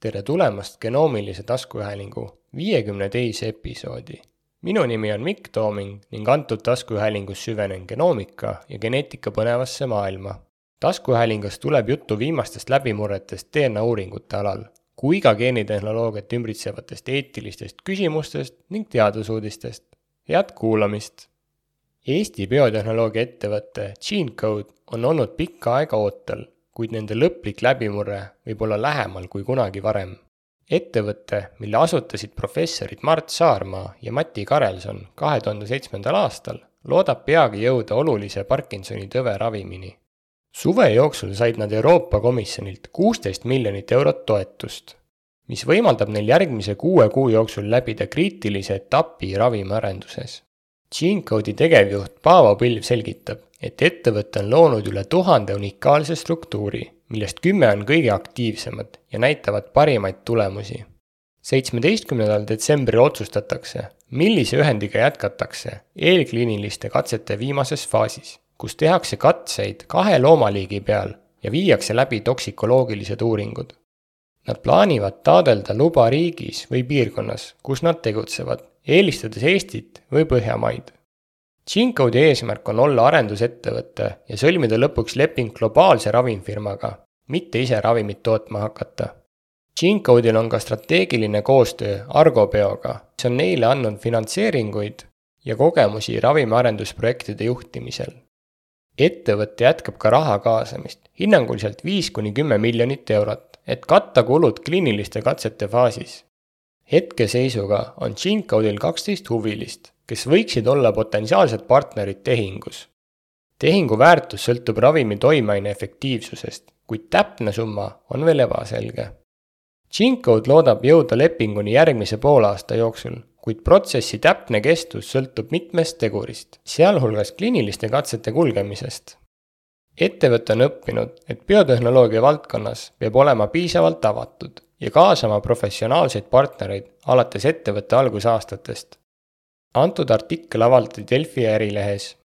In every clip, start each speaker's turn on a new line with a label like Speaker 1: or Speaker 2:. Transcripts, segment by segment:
Speaker 1: tere tulemast genoomilise taskuhäälingu viiekümne teise episoodi. minu nimi on Mikk Tooming ning antud taskuhäälingus süvenen genoomika ja geneetika põnevasse maailma. taskuhäälingus tuleb juttu viimastest läbimurretest DNA uuringute alal, kui ka geenitehnoloogiat ümbritsevatest eetilistest küsimustest ning teadusuudistest. head kuulamist! Eesti biotehnoloogia ettevõte GeneCode on olnud pikka aega ootel kuid nende lõplik läbimurre võib olla lähemal kui kunagi varem. ettevõte, mille asutasid professorid Mart Saarma ja Mati Karelson kahe tuhande seitsmendal aastal, loodab peagi jõuda olulise Parkinsoni tõve ravimini. suve jooksul said nad Euroopa Komisjonilt kuusteist miljonit eurot toetust, mis võimaldab neil järgmise kuue kuu jooksul läbida kriitilise etapi ravimiarenduses. GeneCode'i tegevjuht Paavo Pilv selgitab, et ettevõte on loonud üle tuhande unikaalse struktuuri, millest kümme on kõige aktiivsemad ja näitavad parimaid tulemusi. seitsmeteistkümnendal detsembril otsustatakse, millise ühendiga jätkatakse eelkliiniliste katsete viimases faasis, kus tehakse katseid kahe loomaliigi peal ja viiakse läbi toksikoloogilised uuringud. Nad plaanivad taotleda luba riigis või piirkonnas, kus nad tegutsevad, eelistades Eestit või Põhjamaid G-Code'i eesmärk on olla arendusettevõte ja sõlmida lõpuks leping globaalse ravimfirmaga, mitte ise ravimit tootma hakata. G-Code'il on ka strateegiline koostöö Argobioga, mis on neile andnud finantseeringuid ja kogemusi ravimiarendusprojektide juhtimisel. ettevõte jätkab ka raha kaasamist, hinnanguliselt viis kuni kümme miljonit eurot, et katta kulud kliiniliste katsete faasis. hetkeseisuga on G-Code'il kaksteist huvilist kes võiksid olla potentsiaalsed partnerid tehingus. tehingu väärtus sõltub ravimi toimeaine efektiivsusest, kuid täpne summa on veel ebaselge. G-Code loodab jõuda lepinguni järgmise poolaasta jooksul, kuid protsessi täpne kestus sõltub mitmest tegurist, sealhulgas kliiniliste katsete kulgemisest. ettevõte on õppinud, et biotehnoloogia valdkonnas peab olema piisavalt avatud ja kaasama professionaalseid partnereid alates ettevõtte algusaastatest antud artikkel avaldati Delfi Ärilehes.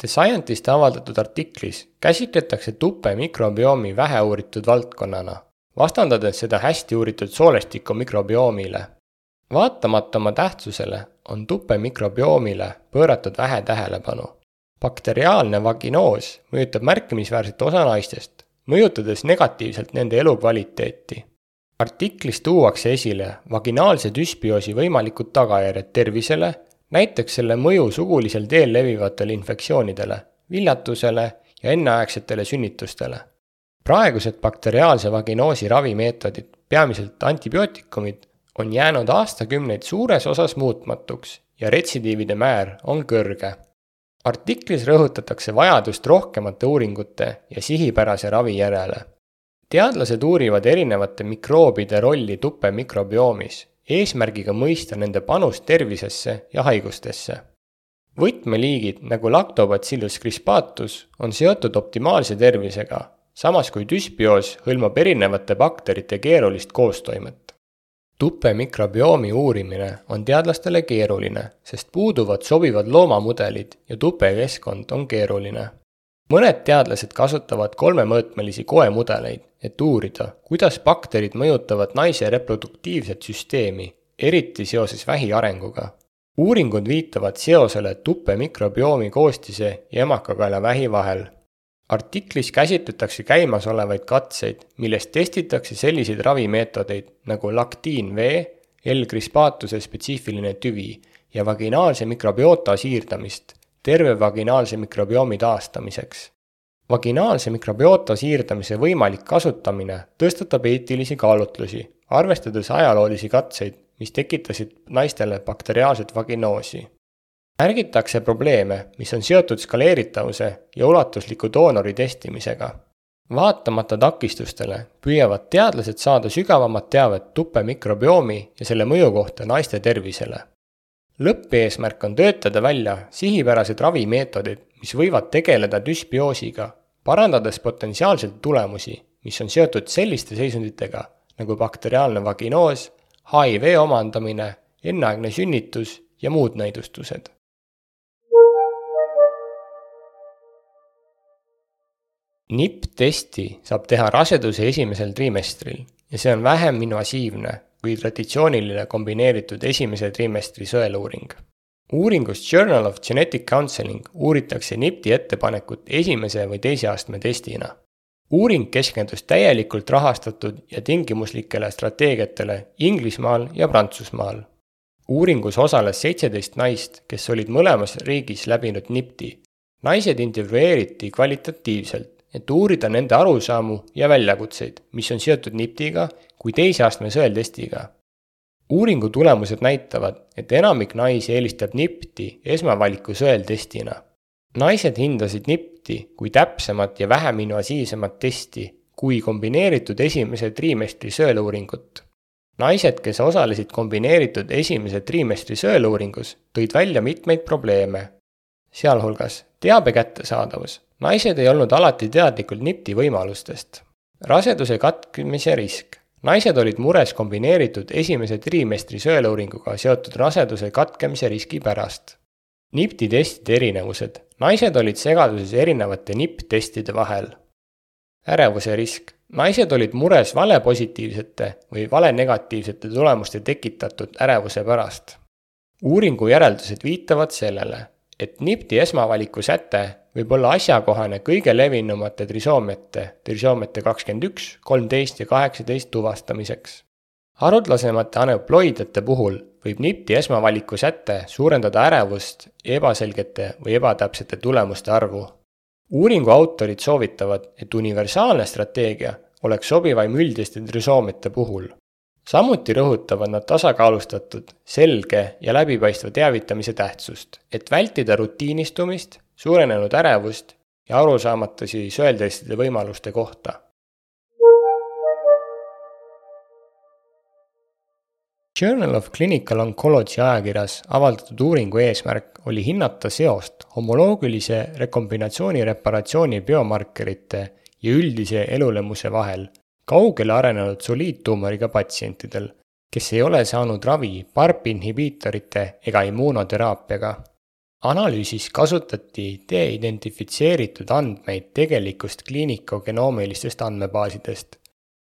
Speaker 1: The Scientist avaldatud artiklis käsitletakse tupe mikrobiomi väheuuritud valdkonnana, vastandades seda hästi uuritud soolestiku mikrobioomile. vaatamata oma tähtsusele on tupe mikrobioomile pööratud vähe tähelepanu. bakteriaalne vaginoos mõjutab märkimisväärset osa naistest, mõjutades negatiivselt nende elukvaliteeti artiklis tuuakse esile vaginaalse düsbioosi võimalikud tagajärjed tervisele, näiteks selle mõju sugulisel teel levivatele infektsioonidele, viljatusele ja enneaegsetele sünnitustele. praegused bakteriaalse vaginoosi ravimeetodid, peamiselt antibiootikumid, on jäänud aastakümneid suures osas muutmatuks ja retsidiivide määr on kõrge. artiklis rõhutatakse vajadust rohkemate uuringute ja sihipärase ravi järele teadlased uurivad erinevate mikroobide rolli tupe mikrobiomis, eesmärgiga mõista nende panust tervisesse ja haigustesse. võtmeliigid nagu Lactobacillus crispatus on seotud optimaalse tervisega, samas kui düsbioos hõlmab erinevate bakterite keerulist koostoimet. tupe mikrobiomi uurimine on teadlastele keeruline, sest puuduvad sobivad loomamudelid ja tupekeskkond on keeruline mõned teadlased kasutavad kolmemõõtmelisi koemudeleid, et uurida, kuidas bakterid mõjutavad naise reproduktiivset süsteemi, eriti seoses vähi arenguga. uuringud viitavad seosele tuppe mikrobiomi koostise ja emakakaela vähi vahel. artiklis käsitletakse käimasolevaid katseid, milles testitakse selliseid ravimeetodeid nagu laktiin V, L-krispatuse spetsiifiline tüvi ja vaginaalse mikrobiota siirdamist terve vaginaalse mikrobiomi taastamiseks. vaginaalse mikrobiota siirdamise võimalik kasutamine tõstatab eetilisi kaalutlusi, arvestades ajaloolisi katseid, mis tekitasid naistele bakteriaalset vaginoosi. märgitakse probleeme, mis on seotud skaleeritavuse ja ulatusliku doonori testimisega. vaatamata takistustele püüavad teadlased saada sügavamat teavet tuppe mikrobiomi ja selle mõju kohta naiste tervisele lõppeesmärk on töötada välja sihipärased ravimeetodid, mis võivad tegeleda düsbioosiga, parandades potentsiaalselt tulemusi, mis on seotud selliste seisunditega nagu bakteriaalne vaginoos, HIV omandamine, enneaegne sünnitus ja muud näidustused. NIP-testi saab teha raseduse esimesel trimestril ja see on vähem invasiivne kui traditsiooniline kombineeritud esimese trimestri sõeluuring. uuringus Journal of Genetic Counseling uuritakse NIPT-i ettepanekut esimese või teise astme testina. uuring keskendus täielikult rahastatud ja tingimuslikele strateegiatele Inglismaal ja Prantsusmaal. uuringus osales seitseteist naist, kes olid mõlemas riigis läbinud NIPT-i. naised intervjueeriti kvalitatiivselt et uurida nende arusaamu ja väljakutseid, mis on seotud NIPT-iga kui teise astme sõeltestiga. uuringu tulemused näitavad, et enamik naisi eelistab NIPT-i esmavaliku sõeltestina. naised hindasid NIPT-i kui täpsemat ja vähem invasiivsemat testi kui kombineeritud esimese trimestri sõeluuringut. naised, kes osalesid kombineeritud esimese trimestri sõeluuringus, tõid välja mitmeid probleeme, sealhulgas teabe kättesaadavus naised ei olnud alati teadlikud NIPT-i võimalustest. raseduse katkemise risk. Naised olid mures kombineeritud esimese trimestri sõeluuringuga seotud raseduse katkemise riski pärast. NIPT-i testide erinevused. naised olid segaduses erinevate NIPT-testide vahel. ärevuse risk. naised olid mures valepositiivsete või valenegatiivsete tulemuste tekitatud ärevuse pärast. uuringu järeldused viitavad sellele, et NIPT-i esmavaliku säte võib olla asjakohane kõige levinumate trisoomiate, trisoomiate kakskümmend üks, kolmteist ja kaheksateist tuvastamiseks. haruldasemate aneuploidiate puhul võib NIPT-i esmavaliku säte suurendada ärevust ebaselgete või ebatäpsete tulemuste arvu. uuringu autorid soovitavad, et universaalne strateegia oleks sobivaim üldiste trisoomiate puhul samuti rõhutavad nad tasakaalustatud, selge ja läbipaistva teavitamise tähtsust, et vältida rutiinistumist, suurenenud ärevust ja arusaamatusi sõeltestide võimaluste kohta. Journal of Clinical Oncology ajakirjas avaldatud uuringu eesmärk oli hinnata seost homoloogilise rekombinatsiooni reparatsiooni biomarkerite ja üldise elulemuse vahel kaugele arenenud soliidtuumoriga patsientidel, kes ei ole saanud ravi PARP inhibiitorite ega immuunoteraapiaga. analüüsis kasutati de-identifitseeritud andmeid tegelikust kliinikogenoomilistest andmebaasidest,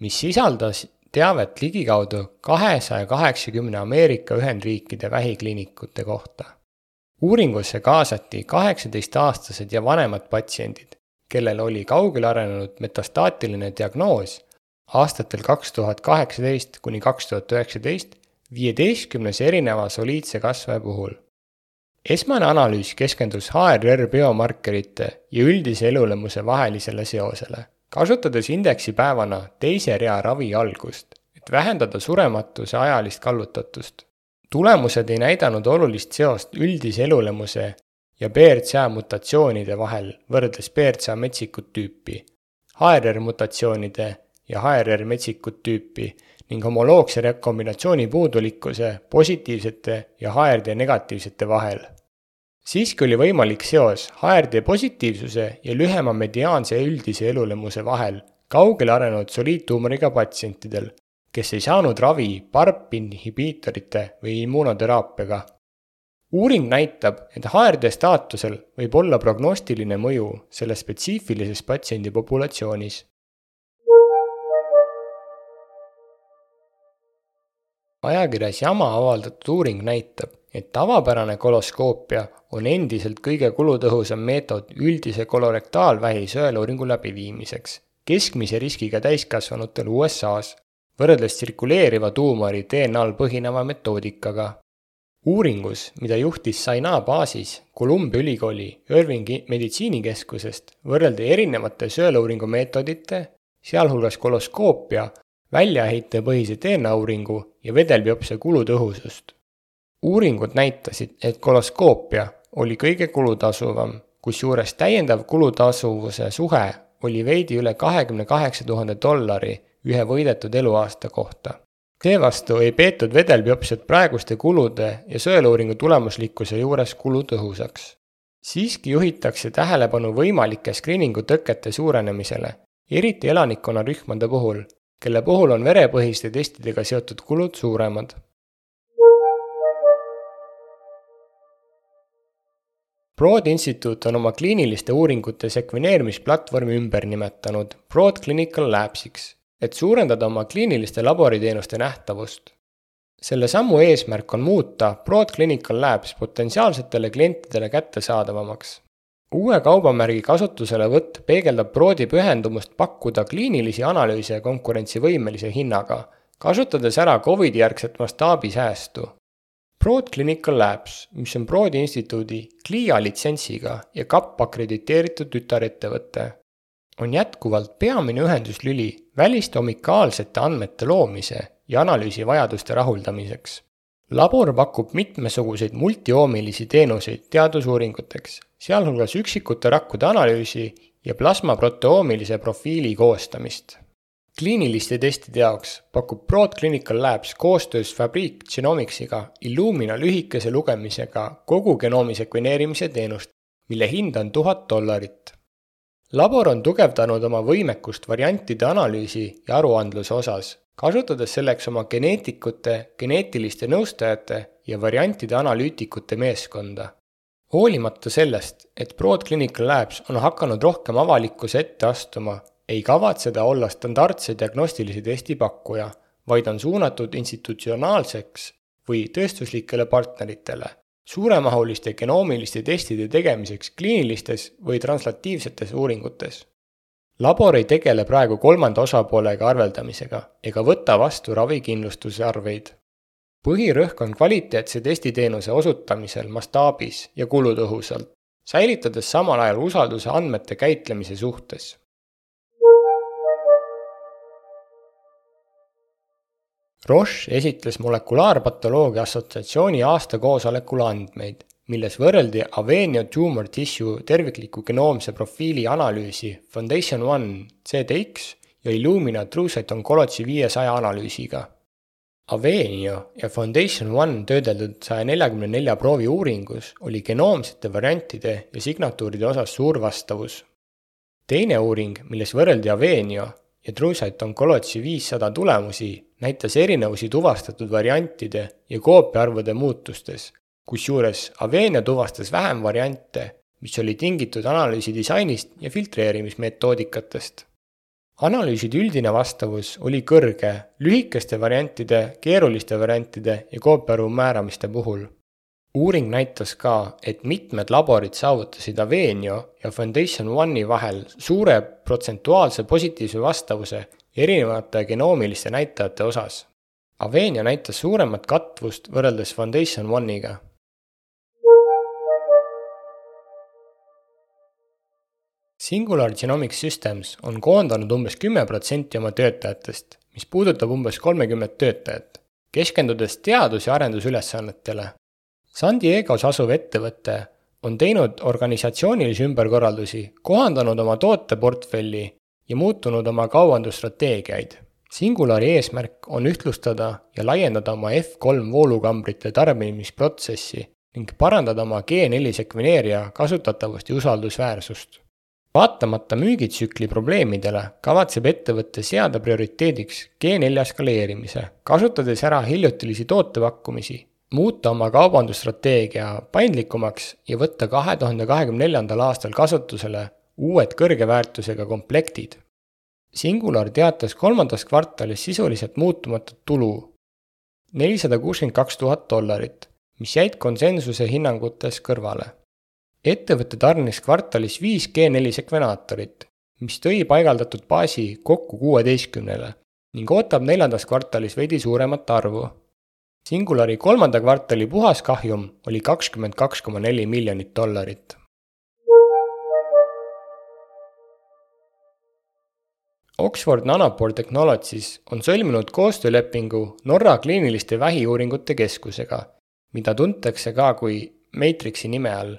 Speaker 1: mis sisaldas teavet ligikaudu kahesaja kaheksakümne Ameerika Ühendriikide vähikliinikute kohta. uuringusse kaasati kaheksateistaastased ja vanemad patsiendid, kellel oli kaugele arenenud metastaatiline diagnoos aastatel kaks tuhat kaheksateist kuni kaks tuhat üheksateist viieteistkümnes erineva soliidse kasvaja puhul. esmane analüüs keskendus HRR biomarkerite ja üldise elulemuse vahelisele seosele, kasutades indeksipäevana teise rea ravi algust, et vähendada surematuse ajalist kallutatust. tulemused ei näidanud olulist seost üldise elulemuse ja BRCA mutatsioonide vahel võrreldes BRCA metsikut tüüpi, HRR mutatsioonide ja HRR metsikut tüüpi ning homoloogse rekombinatsiooni puudulikkuse positiivsete ja HRD negatiivsete vahel. siiski oli võimalik seos HRD positiivsuse ja lühema mediaanse üldise elulemuse vahel kaugele arenenud soliidtuumoriga patsientidel, kes ei saanud ravi PARP inhibiitorite või immuunoteraapiaga. uuring näitab, et HRD staatusel võib olla prognostiline mõju selles spetsiifilises patsiendi populatsioonis ajakirjas Jama avaldatud uuring näitab, et tavapärane koloskoopia on endiselt kõige kulutõhusam meetod üldise kolorektaalvähi sõeluuringu läbiviimiseks keskmise riskiga täiskasvanutel USA-s, võrreldes tsirkuleeriva tuumori DNA-l põhineva metoodikaga. uuringus, mida juhtis Saina baasis Columbia ülikooli Irvingi meditsiinikeskusest, võrreldi erinevate sõeluuringu meetodite, sealhulgas koloskoopia väljaheitepõhise DNA uuringu ja vedelbiopsia kulutõhusust. uuringud näitasid, et koloskoopia oli kõige kulutasuvam, kusjuures täiendav kulutasuvuse suhe oli veidi üle kahekümne kaheksa tuhande dollari ühe võidetud eluaasta kohta. seevastu ei peetud vedelbiopsiat praeguste kulude ja sõeluuringu tulemuslikkuse juures kulutõhusaks. siiski juhitakse tähelepanu võimalike screening'u tõkete suurenemisele, eriti elanikkonnarühmade puhul, kelle puhul on verepõhiste testidega seotud kulud suuremad Broad Institute on oma kliiniliste uuringute sekveneerimisplatvormi ümber nimetanud Broad Clinical Labsiks, et suurendada oma kliiniliste laboriteenuste nähtavust. selle sammu eesmärk on muuta Broad Clinical Labs potentsiaalsetele klientidele kättesaadavamaks uue kaubamärgi kasutuselevõtt peegeldab Broadi pühendumust pakkuda kliinilisi analüüse konkurentsivõimelise hinnaga, kasutades ära Covidi järgset mastaabisäästu. Broad Clinical Labs, mis on Broadi instituudi CLIA litsentsiga ja KAP akrediteeritud tütarettevõte, on jätkuvalt peamine ühenduslüli väliste unikaalsete andmete loomise ja analüüsi vajaduste rahuldamiseks labor pakub mitmesuguseid multioomilisi teenuseid teadusuuringuteks, sealhulgas üksikute rakkude analüüsi ja plasmaproteoomilise profiili koostamist. kliiniliste testide jaoks pakub Broad Clinical Labs koostöös Fabric Genomicsiga Illumina lühikese lugemisega kogu genoomi sekveneerimise teenust, mille hind on tuhat dollarit. labor on tugevdanud oma võimekust variantide analüüsi ja aruandluse osas kasutades selleks oma geneetikute, geneetiliste nõustajate ja variantide analüütikute meeskonda. hoolimata sellest, et Broad Clinical Labs on hakanud rohkem avalikkuse ette astuma, ei kavatse ta olla standardse diagnostilise testi pakkuja, vaid on suunatud institutsionaalseks või tööstuslikele partneritele, suuremahuliste genoomiliste testide tegemiseks kliinilistes või translatiivsetes uuringutes labor ei tegele praegu kolmanda osapoolega arveldamisega ega võta vastu ravikindlustuse arveid. põhirõhk on kvaliteetse testiteenuse osutamisel mastaabis ja kulutõhusalt, säilitades samal ajal usalduse andmete käitlemise suhtes. Roche esitles molekulaarpatoloogia assotsiatsiooni aastakoosolekul andmeid milles võrreldi Avenio Tumor Tissue tervikliku genoomse profiili analüüsi Foundation One CDX ja Illumina TrueSight Oncology viiesaja analüüsiga. Avenio ja Foundation One töödeldud saja neljakümne nelja proovi uuringus oli genoomsete variantide ja signatuuride osas suur vastavus. teine uuring, milles võrreldi Avenio ja TrueSight Oncology viissada tulemusi, näitas erinevusi tuvastatud variantide ja koopiaarvude muutustes kusjuures Avenia tuvastas vähem variante, mis oli tingitud analüüsi disainist ja filtreerimismetoodikatest. analüüside üldine vastavus oli kõrge lühikeste variantide, keeruliste variantide ja koopiaarvu määramiste puhul. uuring näitas ka, et mitmed laborid saavutasid Avenio ja Foundation One'i vahel suure protsentuaalse positiivse vastavuse erinevate genoomiliste näitajate osas. Avenia näitas suuremat katvust võrreldes Foundation One'iga Singular Genomics Systems on koondanud umbes kümme protsenti oma töötajatest, mis puudutab umbes kolmekümmet töötajat, keskendudes teadus- ja arendusülesannetele. San Diego's asuv ettevõte on teinud organisatsioonilisi ümberkorraldusi, kohandanud oma tooteportfelli ja muutunud oma kaubandusstrateegiaid. Singulari eesmärk on ühtlustada ja laiendada oma F3 voolukambrite tarbimisprotsessi ning parandada oma G4 sekveneerija kasutatavust ja usaldusväärsust vaatamata müügitsükli probleemidele kavatseb ettevõte seada prioriteediks G4 skaleerimise, kasutades ära hiljutilisi tootepakkumisi, muuta oma kaubandusstrateegia paindlikumaks ja võtta kahe tuhande kahekümne neljandal aastal kasutusele uued kõrge väärtusega komplektid. Singular teatas kolmandas kvartalis sisuliselt muutumatut tulu, nelisada kuuskümmend kaks tuhat dollarit, mis jäid konsensuse hinnangutes kõrvale ettevõte tarnis kvartalis viis G4 sekvenaatorit, mis tõi paigaldatud baasi kokku kuueteistkümnele ning ootab neljandas kvartalis veidi suuremat arvu. Singulari kolmanda kvartali puhaskahjum oli kakskümmend kaks koma neli miljonit dollarit. Oxford Nanopore Technologies on sõlminud koostöölepingu Norra kliiniliste vähiuuringute keskusega, mida tuntakse ka kui Matrixi nime all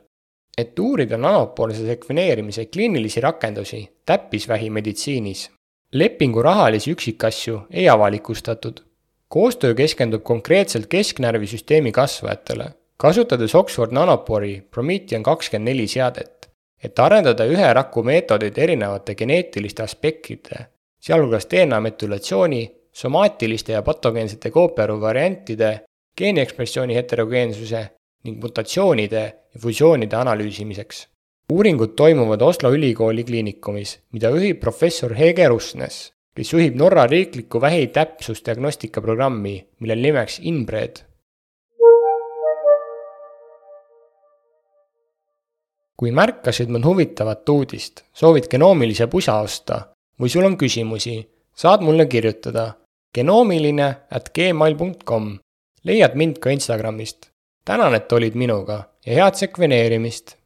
Speaker 1: et uurida nanopoolse sekveneerimise kliinilisi rakendusi täppisvähimeditsiinis. lepingu rahalisi üksikasju ei avalikustatud. koostöö keskendub konkreetselt kesknärvisüsteemi kasvajatele, kasutades Oxford Nanopori Promethean kakskümmend neli seadet, et arendada ühe raku meetodeid erinevate geneetiliste aspektide, sealhulgas DNA metülatsiooni, somaatiliste ja patogeensete koopiaarvu variantide, geeniekspressiooni heterogeensuse ning mutatsioonide ja fusioonide analüüsimiseks. uuringud toimuvad Oslo ülikooli kliinikumis, mida juhib professor Hege Rusnes, kes juhib Norra riiklikku vähitäpsusdiagnostika programmi, millel nimeks InBred kui märkasid mõnd huvitavat uudist, soovid genoomilise pusa osta või sul on küsimusi, saad mulle kirjutada genoomiline at gmail.com. leiad mind ka Instagramist. Tänan, et olid minuga ja head sekveneerimist